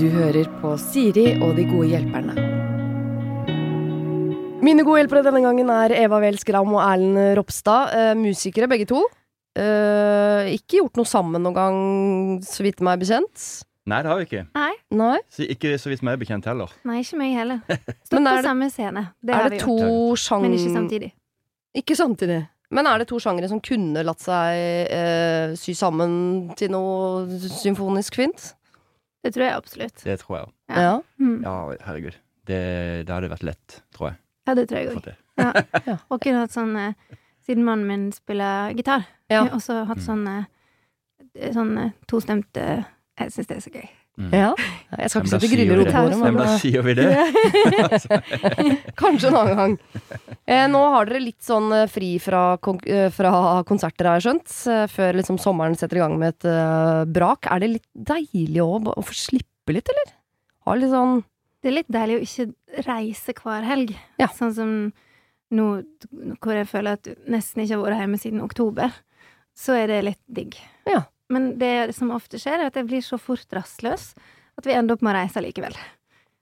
Du hører på Siri og de gode hjelperne. Mine gode hjelpere denne gangen er Eva Weel Skram og Erlend Ropstad. Eh, musikere begge to. Eh, ikke gjort noe sammen noen gang, så vidt meg bekjent. Nei, det har vi ikke. Nei, Nei. Så ikke så vidt meg bekjent heller. nei, ikke meg heller. Stått Men på det- samme scene. Det er har det vi to gjort. sjang... Men ikke samtidig. Ikke samtidig. Men er det to sjangere som kunne latt seg eh, sy sammen til noe symfonisk fint? Det tror jeg absolutt. Det tror jeg òg. Ja. Ja. Mm. Ja, herregud. Det, det hadde vært lett, tror jeg. Ja, det tror jeg òg. Ja. Og kunne hatt sånn eh, Siden mannen min spiller gitar, Ja. kunne også hatt Mm. sånn eh, Sånn eh, tostemte Jeg syns det er så gøy. Mm. ja. Jeg skal ikke sette griller håret, Men da eh, sier vi det. kanskje en annen gang. Eh, nå har dere litt sånn eh, fri fra, kon eh, fra konserter, har jeg skjønt. før liksom sommeren setter i gang med et brak. Er det litt deilig å, å få slippe litt, eller? Ha litt sånn Det er litt deilig å ikke reise hver helg. Ja. Sånn som nå hvor jeg føler at du nesten ikke har vært hjemme siden oktober. Så er det litt digg. Ja. Men det som ofte skjer, er at jeg blir så fort rastløs at vi ender opp med å reise likevel.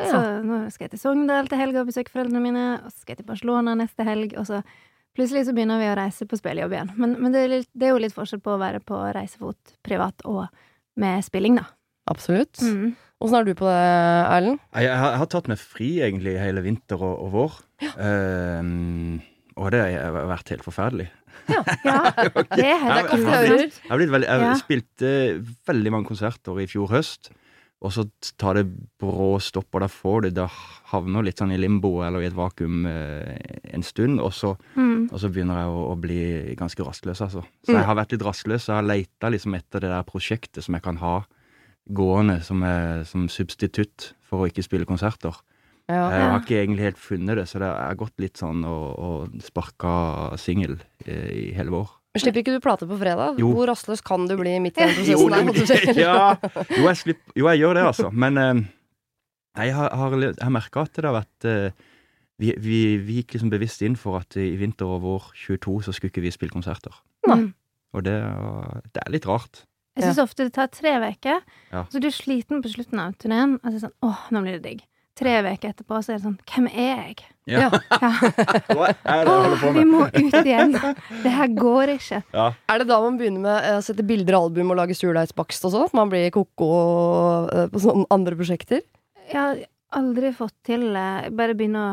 Så nå skal jeg til Sogndal til helga og besøke foreldrene mine, og så skal jeg til Barcelona neste helg, og så plutselig så begynner vi å reise på spillejobb igjen. Men, men det, er litt, det er jo litt forskjell på å være på reisefot privat og med spilling, da. Absolutt. Mm. Åssen er du på det, Erlend? Jeg har, jeg har tatt meg fri egentlig hele vinter og, og vår. Ehm, og det har vært helt forferdelig. Ja, det er helt Ja, Det jeg har, blitt, Jeg har, blitt veldig, jeg Ja. spilte veldig mange konserter i fjor høst, og så tar det brå stopp, og da får det Da havner litt sånn i limbo eller i et vakuum eh, en stund, og så, mm. og så begynner jeg å, å bli ganske rastløs, altså. Så Mm. jeg har vært litt rastløs, og jeg har leita liksom etter det der prosjektet som jeg kan ha gående som, er, som substitutt for å ikke spille konserter. Ja. Jeg har ikke egentlig helt funnet det, så det har gått litt sånn og, og sparka singel eh, i hele vår. Slipper ikke du plate på fredag? Jo. Hvor rastløs kan du bli midt i den prosessen? der, måtte du ja, jo, jeg slipp, jo, jeg gjør det, altså. Men eh, nei, jeg har, har, har merka at det har vært eh, vi, vi, vi gikk liksom bevisst inn for at i vinter og vår 22 så skulle ikke vi spille konserter. Nei. Mm. Og det, det er litt rart. Jeg syns ofte det tar tre uker, Ja. så du er sliten på slutten av turneen. Og så er det sånn, åh, nå blir det digg. Tre uker etterpå så er det sånn, hvem er jeg? Ja. Ja. Hva er det jeg holder på Åh, vi må ut igjen. Det her går ikke. Ja. Er det da man begynner med eh, å sette bilder av album og lage surdeigsbakst og sånn? At man blir koko eh, på sånne andre prosjekter? Jeg har aldri fått til. Bare begynne å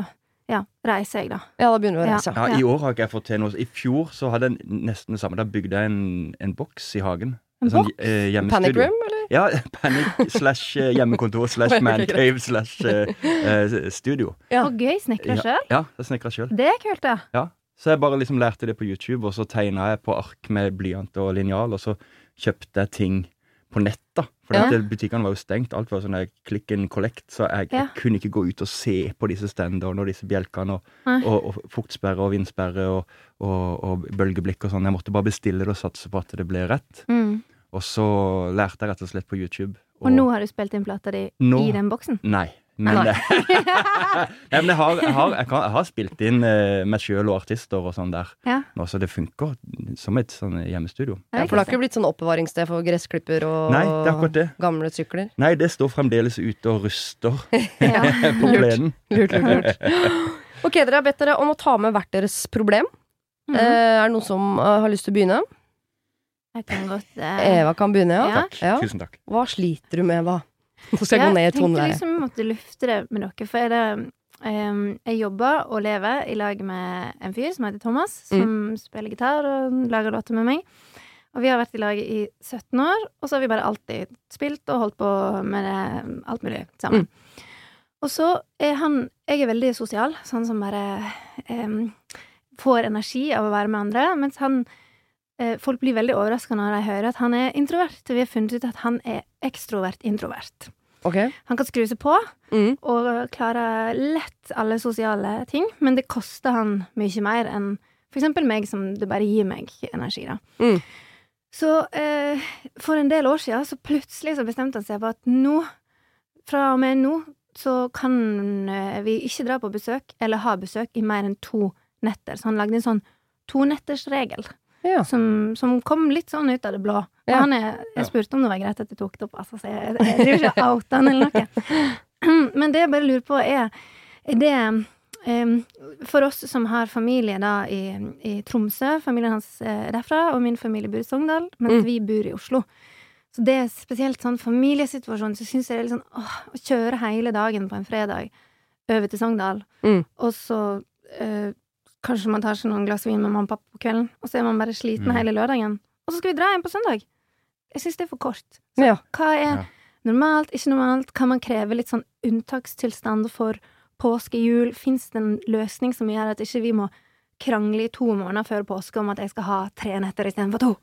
ja, reise, jeg, da. Ja, da begynner du å Ja. reise. Ja, I år har ikke jeg fått til noe. I fjor så hadde jeg nesten det samme. Da bygde jeg en, en boks i hagen. En sånn, eh, Panic room, eller? Ja, panic slash eh, hjemmekontor slash man cave mancave slash eh, eh, studio. Ja. Og gøy. Snekra sjøl. Ja, jeg snekra sjøl. Det er kult, da. Ja. Så jeg bare liksom lærte det på YouTube, og så tegna jeg på ark med blyant og linjal, og så kjøpte jeg ting på nett, da. For Ja. butikkene var jo stengt. Alt var sånn click and collect, så jeg, Ja. jeg kunne ikke gå ut og se på disse standene og disse bjelkene og, og, og fuktsperre og vindsperre og, og, bølgeblikk og sånn. Jeg måtte bare bestille det og satse på at det ble rett. Mm. Og så lærte jeg rett og slett på YouTube. Og nå har du spilt inn plata di i den boksen? Nei. Men, Nei. Nei, men jeg, har, jeg, har, jeg, kan, jeg har spilt inn eh, meg sjøl og artister og sånn der Ja. nå, så det funker som et sånn hjemmestudio. Ja, for det har ikke blitt sånn oppbevaringssted for gressklipper og Nei, det er akkurat det. gamle sykler? Nei, det står fremdeles ute og ruster Ja. på plenen. Lurt, lurt, lurt. Ok, dere har bedt dere om å ta med hvert deres problem. Mm. Eh, er det noen som uh, har lyst til å begynne? Jeg kan godt uh... Eva kan begynne, ja. Ja. ja. Tusen takk. Hva sliter du med, Eva? Nå skal jeg gå ned i Jeg tenkte toneleie. liksom måtte lufte det med dere, for er det um, Jeg jobber og lever i lag med en fyr som heter Thomas, som Mm. spiller gitar og lager låter med meg. Og vi har vært i lag i 17 år, og så har vi bare alltid spilt og holdt på med det, alt mulig sammen. Mm. Og så er han Jeg er veldig sosial, sånn som bare um, får energi av å være med andre, mens han eh, Folk blir veldig overraska når de hører at han er introvert. Vi har funnet ut at han er ekstrovert-introvert. Ok. Han kan skru seg på Mm. og klare lett alle sosiale ting, men det koster han mye mer enn for eksempel meg, som det bare gir meg energi, da. Mm. Så eh, for en del år siden så plutselig så bestemte han seg på at nå, fra og med nå, så kan eh, vi ikke dra på besøk eller ha besøk i mer enn to netter. Så han lagde en sånn tonettersregel. Ja. som, som kom litt sånn ut av det blå. Og Ja. han er, jeg spurte om det var greit at jeg tok det opp, altså, så jeg, jeg driver ikke og outer han eller noe. Men det jeg bare lurer på, er, er det um, For oss som har familie da i, i Tromsø, familien hans er derfra, og min familie bor i Sogndal, mens Mm. vi bor i Oslo. Så det er spesielt sånn familiesituasjon, så syns jeg det er litt sånn åh, å kjøre hele dagen på en fredag over til Sogndal, Mm. og så eh, kanskje man tar seg noen glass vin med mamma og pappa på kvelden, og så er man bare sliten Mm. hele lørdagen, og så skal vi dra hjem på søndag. Jeg syns det er for kort. Ja. Hva er Ja. normalt, ikke normalt? Kan man kreve litt sånn unntakstilstand for påske, jul? Fins det en løsning som gjør at ikke vi må krangle i to måneder før påske om at jeg skal ha tre netter istedenfor to?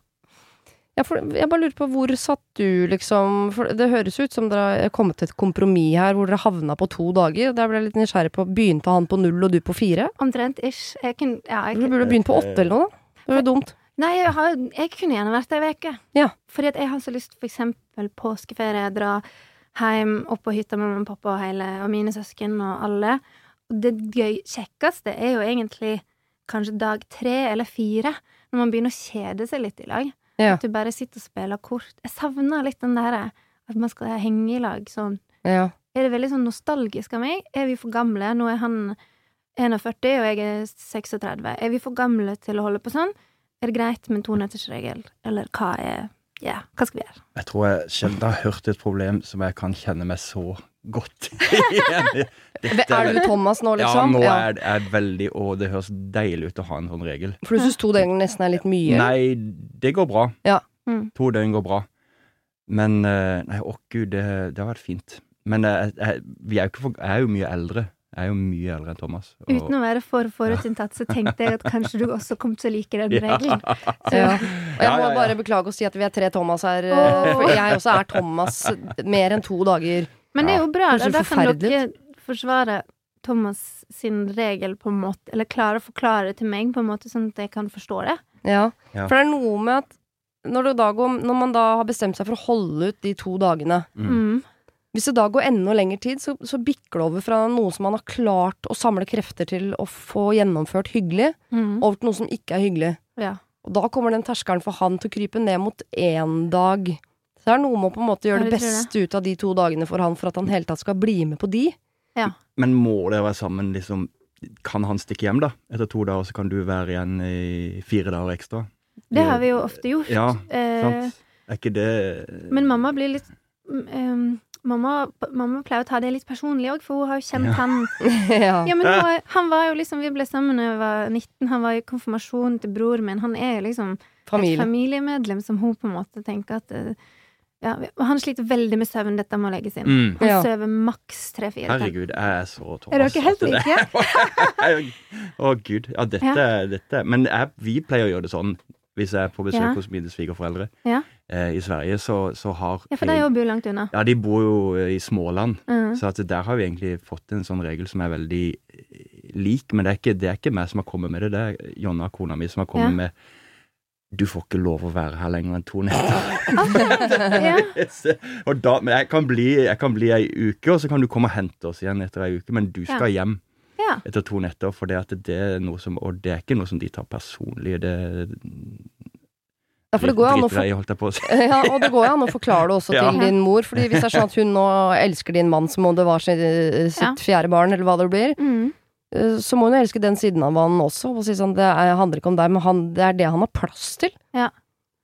Ja, jeg bare lurer på hvor satt du, liksom For det høres ut som dere har kommet til et kompromiss her, hvor dere havna på to dager. Der ble jeg litt nysgjerrig på Begynte han på null og du på fire? Omtrent ish. Jeg kunne, ja, jeg, Du burde begynt på åtte eller noe, da. Det var jo dumt. Nei, jeg, har, jeg kunne gjerne vært ei uke. Ja. Fordi at jeg har så lyst for eksempel påskeferie, dra hjem opp på hytta med mamma og pappa og hele, og mine søsken og alle. Og det gøy, kjekkeste er jo egentlig kanskje dag tre eller fire, når man begynner å kjede seg litt i lag. Ja. At du bare sitter og spiller kort. Jeg savner litt den derre at man skal henge i lag sånn. Ja. Er det veldig sånn nostalgisk av meg? Er vi for gamle? Nå er han 41, og jeg er 36. Er vi for gamle til å holde på sånn? Er det greit med en tonettersregel, eller hva er Ja, hva skal vi gjøre? Jeg tror jeg sjelden har hørt et problem som jeg kan kjenne meg så godt igjen i. Er du Thomas nå, liksom? Ja, nå er det er veldig Og det høres deilig ut å ha en sånn regel. For du syns to døgn nesten er litt mye? Nei, det går bra. Ja. Mm. To døgn går bra. Men eh, Nei, å gud, det, det har vært fint. Men jeg, jeg, vi er jo ikke for, jeg er jo mye eldre. Jeg er jo mye eldre enn Thomas. og- Uten å være for forutinntatt, så tenkte jeg at kanskje du også kom til å like den regelen. Så, Ja. Og jeg må bare beklage og si at vi er tre Thomas her, oh. For jeg også er Thomas mer enn to dager. Men det er jo bra, da, da kan dere forsvare Thomas sin regel på en måte, eller klare å forklare det til meg på en måte sånn at jeg kan forstå det. Ja. For det er noe med at når, det da går, når man da har bestemt seg for å holde ut de to dagene Mm. Hvis det da går enda lengre tid, så, så bikker det over fra noe som man har klart å samle krefter til å få gjennomført hyggelig, Mm. over til noe som ikke er hyggelig. Ja. Og da kommer den terskelen for han til å krype ned mot én dag. Så det er noe med å på en måte gjøre Ja, det det beste ut av de to dagene for han, for at han hele tatt skal bli med på de. Men må dere være sammen, liksom Kan han stikke hjem, da? Etter to dager, så kan du være igjen i fire dager ekstra? Det har vi jo ofte gjort. Ja, eh, sant? Er ikke det men mamma blir litt em, mamma, mamma pleier å ta det litt personlig òg, for hun har jo kjent Ja. han ja. Ja, men hun var, han var jo liksom Vi ble sammen da jeg var 19, han var i konfirmasjonen til bror min. Han er jo liksom et familiemedlem som hun på en måte tenker at eh, ja, Han sliter veldig med søvn, dette må legges inn. mm. Han Ja. sover maks tre-fire timer. Herregud, jeg er så Thomas. Er dere helt like? Å, gud. Ja, dette, dette Men jeg, vi pleier å gjøre det sånn. Hvis jeg er på besøk Ja. hos mine svigerforeldre Ja. eh, i Sverige, så, så har Ja, for de òg bor langt unna. Ja, de bor jo eh, i Småland, Mm. så der har vi egentlig fått en sånn regel som er veldig eh, lik. Men det er ikke, det er ikke meg som har kommet med det, det er Jonna, kona mi, som har kommet Ja. med Du får ikke lov å være her lenger enn to netter. og da, men jeg kan, bli, jeg kan bli ei uke, og så kan du komme og hente oss igjen etter ei uke. Men du skal hjem ja. etter to netter, for det, at det er noe som Og det er ikke noe som de tar personlig. Det Ja, for det går an å for- ja, og det går an å forklare det også Ja. til din mor. Fordi hvis det er sånn at hun nå elsker din mann som om det var sitt, sitt Ja. fjerde barn, eller hva det blir, Mm. eh, så må hun jo elske den siden av han også. Og si sånn, det er, handler ikke om deg, men han, det er det han har plass til. Ja.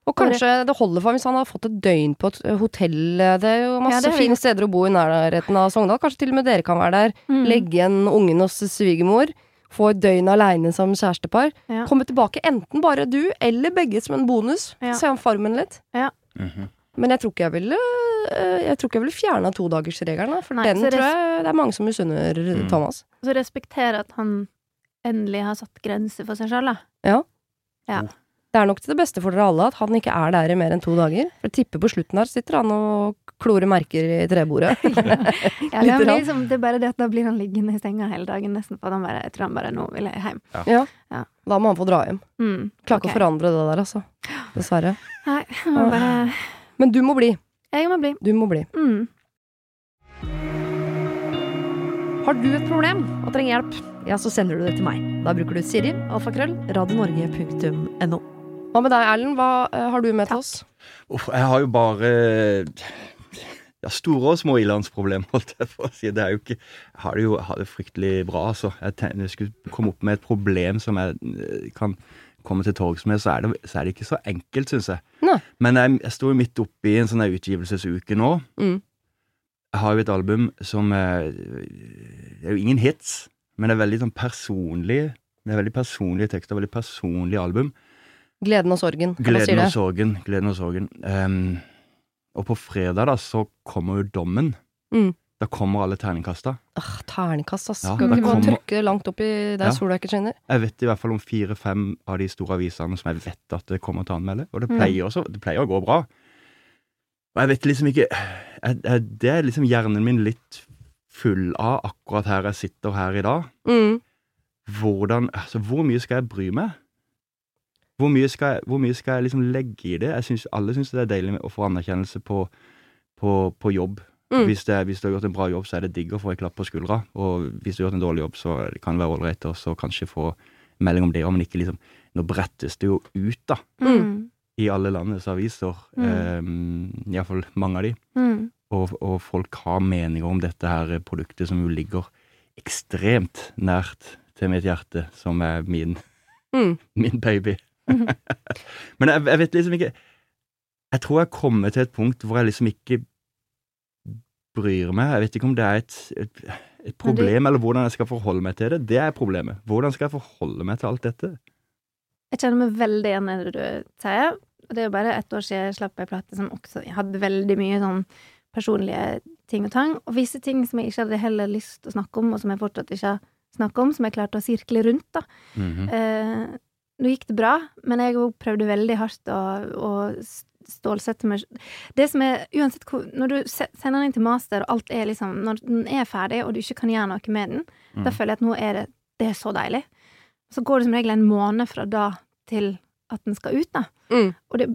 Og kanskje det holder for ham hvis han har fått et døgn på et eh, hotell. Det er jo masse ja, er fine steder å bo i nærheten av Sogndal. Kanskje til og med dere kan være der. Mm. Legge igjen ungen hos svigermor. Få et døgn aleine som kjærestepar. Ja. Komme tilbake enten bare du eller begge som en bonus. Ja. Se om formen litt. Mhm. Men jeg tror ikke jeg ville øh, Jeg tror ikke jeg ville fjerna todagersregelen. da, For Nei, den tror jeg det er mange som misunner Mm. Thomas. Så respektere at han endelig har satt grenser for seg sjøl, da. Det er nok til det beste for dere alle at han ikke er der i mer enn to dager. For jeg tipper på slutten her sitter han og klorer merker i trebordet. Ja, det, blir liksom, det er bare det at da blir han liggende i senga hele dagen, nesten. For han bare, jeg tror han bare nå vil jeg hjem. Ja, Da må han få dra hjem. Mm, Klarer ikke okay. å forandre det der, altså. Dessverre. Nei, jeg må bare Men du må bli. Jeg må bli. Du må bli. Mm. Har du et problem og trenger hjelp, ja, så sender du det til meg. Da bruker du Siri, alfakrøll, radionorge.no. Hva med deg, Erlend? Hva eh, har du med til oss? Uff, jeg har jo bare ja, store og små ilandsproblemer, holdt jeg på å si. Det er jo ikke Jeg har det jo har det fryktelig bra, altså. Jeg, tenkte, jeg skulle komme opp med et problem som jeg eh, kan komme til torgs med, så er, det, så er det ikke så enkelt, syns jeg. Nei. Men jeg, jeg står jo midt oppe i en sånn utgivelsesuke nå. Mm. Jeg har jo et album som er Det er jo ingen hits, men det er veldig sånn personlig. Det er veldig personlige tekster, veldig personlig album. Gleden og sorgen. Gleden og sorgen. Gleden og sorgen. Um, og på fredag da, så kommer jo dommen. Mm. Da kommer alle terningkasta. Ah, terningkast, ass. Ja, det ikke bare kommer- trykke det langt opp i der Ja. sola ikke skinner? Jeg vet i hvert fall om fire-fem av de store avisene som jeg vet at det kommer til å anmelde. Og det Mm. pleier, også, det pleier å gå bra. Og jeg vet liksom ikke jeg, jeg, Det er liksom hjernen min litt full av akkurat her jeg sitter her i dag. Mm. Hvordan Altså, hvor mye skal jeg bry meg? Hvor mye skal jeg, mye skal jeg liksom legge i det? Jeg synes, Alle syns det er deilig å få anerkjennelse på, på, på jobb. Mm. Hvis, det, hvis du har gjort en bra jobb, så er det digg å få en klapp på skuldra. Og hvis du har gjort en dårlig jobb, så kan det være ålreit å kanskje få melding om det, men ikke liksom Nå brettes det jo ut, da, Mm. i alle landets aviser. Mm. Eh, Iallfall mange av de. Mm. Og, og folk har meninger om dette her produktet som jo ligger ekstremt nært til mitt hjerte, som er min, Mm. min baby. Men jeg, jeg vet liksom ikke Jeg tror jeg kommer til et punkt hvor jeg liksom ikke bryr meg. Jeg vet ikke om det er et, et, et problem, eller hvordan jeg skal forholde meg til det. Det er problemet. Hvordan skal jeg forholde meg til alt dette? Jeg kjenner meg veldig igjen i det du sier. Og det er jo bare ett år siden jeg slapp ei plate som også hadde veldig mye sånn personlige ting og tang. Og visse ting som jeg ikke hadde heller lyst til å snakke om, og som jeg fortsatt ikke har snakket om, som jeg klarte å sirkle rundt, da. Mhm. Eh, nå gikk det bra, men jeg òg prøvde veldig hardt å, å stålsette meg Det som er Uansett hvor Når du sender den inn til master, og alt er liksom Når den er ferdig, og du ikke kan gjøre noe med den, da Mm. føler jeg at nå er det Det er så deilig. Så går det som regel en måned fra da til at den skal ut, da. Mm. Og det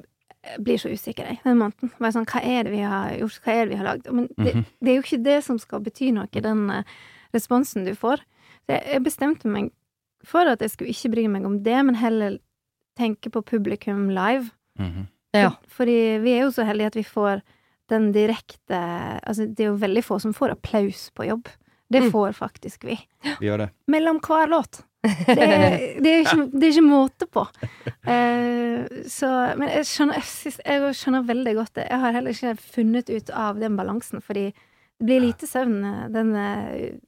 blir så usikker, jeg, den måneden. Bare sånn, hva er det vi har gjort, hva er det vi har lagd? Men det, Mhm. det er jo ikke det som skal bety noe, den eh, responsen du får. Så jeg, jeg bestemte meg for at jeg skulle ikke bry meg om det, men heller tenke på publikum live. Mhm. Ja. For, fordi vi er jo så heldige at vi får den direkte Altså, det er jo veldig få som får applaus på jobb. Det Mm. får faktisk vi. Vi gjør det. Mellom hver låt. Det er, det er, ikke, det er ikke måte på. Uh, så Men jeg skjønner, jeg, jeg skjønner veldig godt det. Jeg har heller ikke funnet ut av den balansen, fordi det blir lite søvn Denne den eh,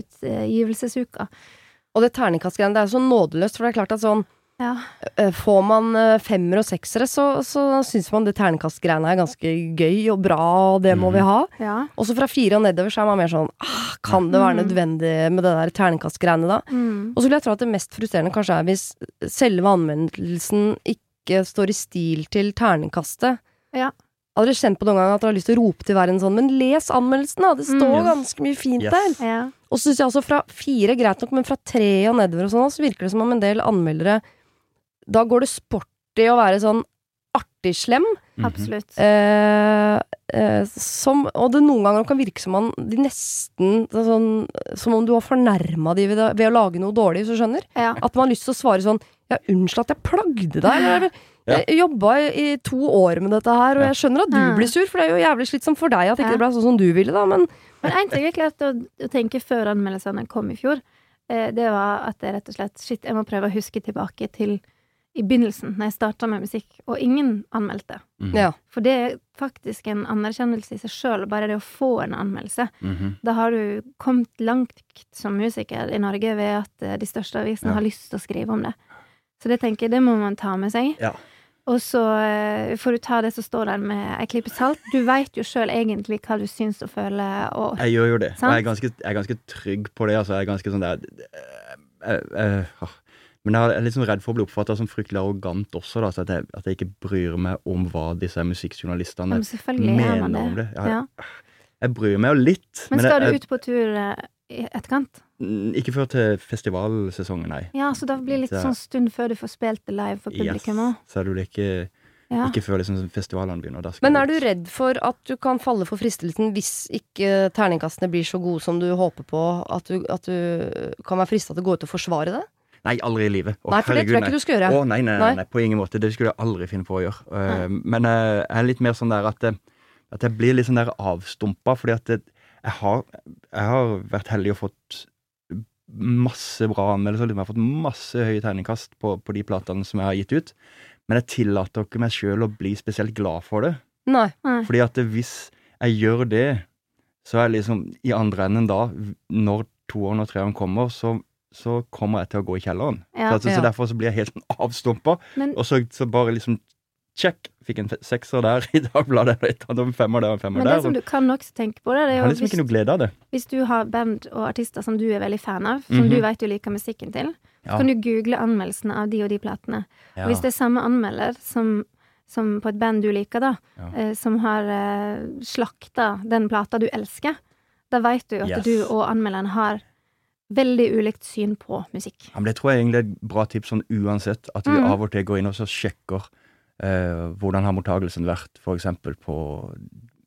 utgivelsesuka. Og det terningkastgreiene, det er så nådeløst, for det er klart at sånn Ja. eh, Får man eh, femmer og seksere, så, så syns man det terningkastgreiene er ganske gøy og bra, og det må Mhm. vi ha. ja. Og så fra fire og nedover så er man mer sånn ah, Kan det være Mm. nødvendig med det der terningkastgreiene da? Mm. Og så vil jeg tro at det mest frustrerende kanskje er hvis selve anmeldelsen ikke står i stil til terningkastet. Ja. Har dere kjent på noen gang at dere har lyst til å rope til verden sånn Men les anmeldelsen, da! Det står Mm. ganske mye fint Yes. der! Ja. Og så syns jeg også fra fire, greit nok, men fra tre og nedover og sånn, så virker det som om en del anmeldere Da går det sporty å være sånn artig slem. Mhm. Absolutt. Eh, eh, som, og det noen ganger kan virke som om de nesten sånn, Som om du har fornærma de ved, ved å lage noe dårlig, hvis du skjønner. Ja. At man har lyst til å svare sånn Ja, unnskyld at jeg plagde deg. Eller, Ja. Jeg jobba i, to år med dette her, og jeg skjønner at du Ja. blir sur, for det er jo jævlig slitsomt for deg at ikke Ja. det ble sånn som du ville, da, men Men én ting jeg klarte å, å tenke før anmeldelsene kom i fjor, eh, det var at jeg rett og slett Shit, jeg må prøve å huske tilbake til i begynnelsen, når jeg starta med musikk, og ingen anmeldte. Mm. ja. For det er faktisk en anerkjennelse i seg sjøl, bare det å få en anmeldelse. Mhm. Da har du kommet langt som musiker i Norge ved at eh, de største avisene Ja. har lyst til å skrive om det. Så det tenker jeg, det må man ta med seg. Ja. Og så eh, får du ta det som står der med ei klype salt. Du veit jo sjøl egentlig hva du syns og føler, og Jeg gjør jo det. Og jeg er, ganske, jeg er ganske trygg på det. Altså. Jeg er ganske sånn der eh, eh, ah. Men jeg er litt sånn redd for å bli oppfatta som fryktelig arrogant også, da, så at jeg, at jeg ikke bryr meg om hva disse musikkjournalistene men mener det. om det. Jeg, Ja. jeg bryr meg jo litt, Men men skal jeg, du ut på tur i etterkant? ikke før til festivalsesongen, nei. Ja, så da blir det litt sånn stund før du får spilt det live for publikum òg. Så er du ikke, Ja. ikke før liksom festivalene begynner. Da skal Men er du redd for at du kan falle for fristelsen hvis ikke terningkastene blir så gode som du håper på, at du, at du kan være frista til å gå ut og forsvare det? Nei, aldri i livet. Å, Nei, for det tror jeg ikke du skal gjøre. Å, nei, nei, nei, Nei. nei, på ingen måte. Det skulle jeg aldri finne på å gjøre. Uh, men uh, jeg er litt mer sånn der at, eh, at jeg blir litt sånn der avstumpa, fordi at det, jeg, har, jeg har vært heldig og fått masse bra anmeldelser. Jeg har fått masse høye tegningkast på, på de platene som jeg har gitt ut. Men jeg tillater ikke meg sjøl å bli spesielt glad for det. Nei. Nei. Fordi at hvis jeg gjør det, så er jeg liksom i andre enden da, når toeren og treeren kommer, så, så kommer jeg til å gå i kjelleren. Ja. så, altså, Ja. så derfor så blir jeg helt avstumpa, og så, så bare liksom Check! Fikk en sekser der i Dagbladet, og et annet, femmer der og en femmer Men det der. som du kan også tenke på, det, det er jo liksom hvis, hvis du har band og artister som du er veldig fan av, som Mhm. du vet du liker musikken til, så Ja. kan du google anmeldelsene av de og de platene. Ja. Og hvis det er samme anmelder som, som på et band du liker, da, Ja. eh, som har eh, slakta den plata du elsker, da vet du at Yes. du og anmelderen har veldig ulikt syn på musikk. Ja, men det tror jeg egentlig er et bra tips sånn uansett, at vi mm. av og til går inn og så sjekker eh, hvordan har mottagelsen vært, for eksempel på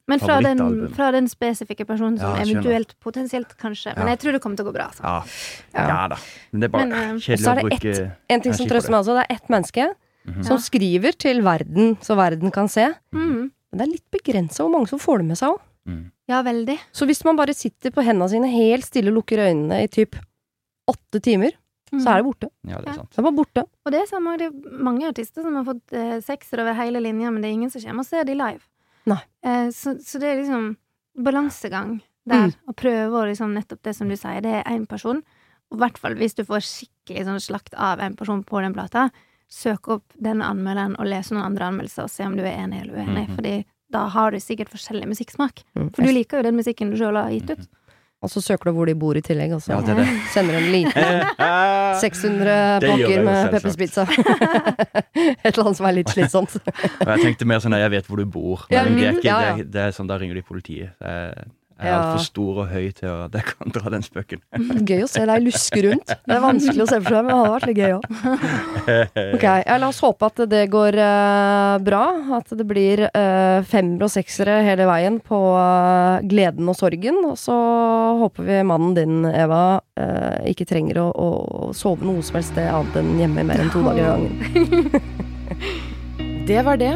Men fra den, fra den spesifikke personen som Ja, eventuelt, potensielt, kanskje. Men Ja. jeg tror det kommer til å gå bra. Altså. Ja, Ja. ja da. Men det er bare Men, eh, kjedelig er å bruke et, En ting som trøster meg også, det er ett menneske Mhm. som skriver til verden, så verden kan se. Mm. Men det er litt begrensa hvor mange som får det med seg òg. Mm. Ja, veldig. Så hvis man bare sitter på hendene sine helt stille og lukker øynene i typ åtte timer, Mm. Så er det borte. Ja, det er sant. Det er bare borte. Og det er samme, det er mange artister som har fått eh, sekser over hele linja, men det er ingen som kommer og ser de live. Nei. Eh, så, så det er liksom balansegang der, Mm. å prøve å liksom nettopp det som du sier, det er én person. Og i hvert fall hvis du får skikkelig sånn slakt av en person på den plata, søk opp den anmelderen og les noen andre anmeldelser og se om du er enig eller uenig, Mhm. fordi da har du sikkert forskjellig musikksmak. Mm. For du liker jo den musikken du sjøl har gitt ut. Og så søker du hvor de bor i tillegg, og så Ja, det er det. sender en liten 600 Det pakker med. Peppers Pizza. Et eller annet som er litt slitsomt. Jeg tenkte mer sånn jeg vet hvor du bor, Ja, men det er ikke, ja, ja. Det, er, det er sånn, da ringer de politiet. Jeg, jeg er Ja. altfor stor og høy til at jeg kan dra den spøken. Gøy å se deg luske rundt. Det er vanskelig å se for seg, men det hadde vært litt gøy òg. Ok, ja, la oss håpe at det går uh, bra. At det blir uh, femmer og seksere hele veien på uh, gleden og sorgen. Og så håper vi mannen din, Eva, eh, ikke trenger å, å sove noe som helst sted annet enn hjemme i mer enn to dager i gangen. Det var det.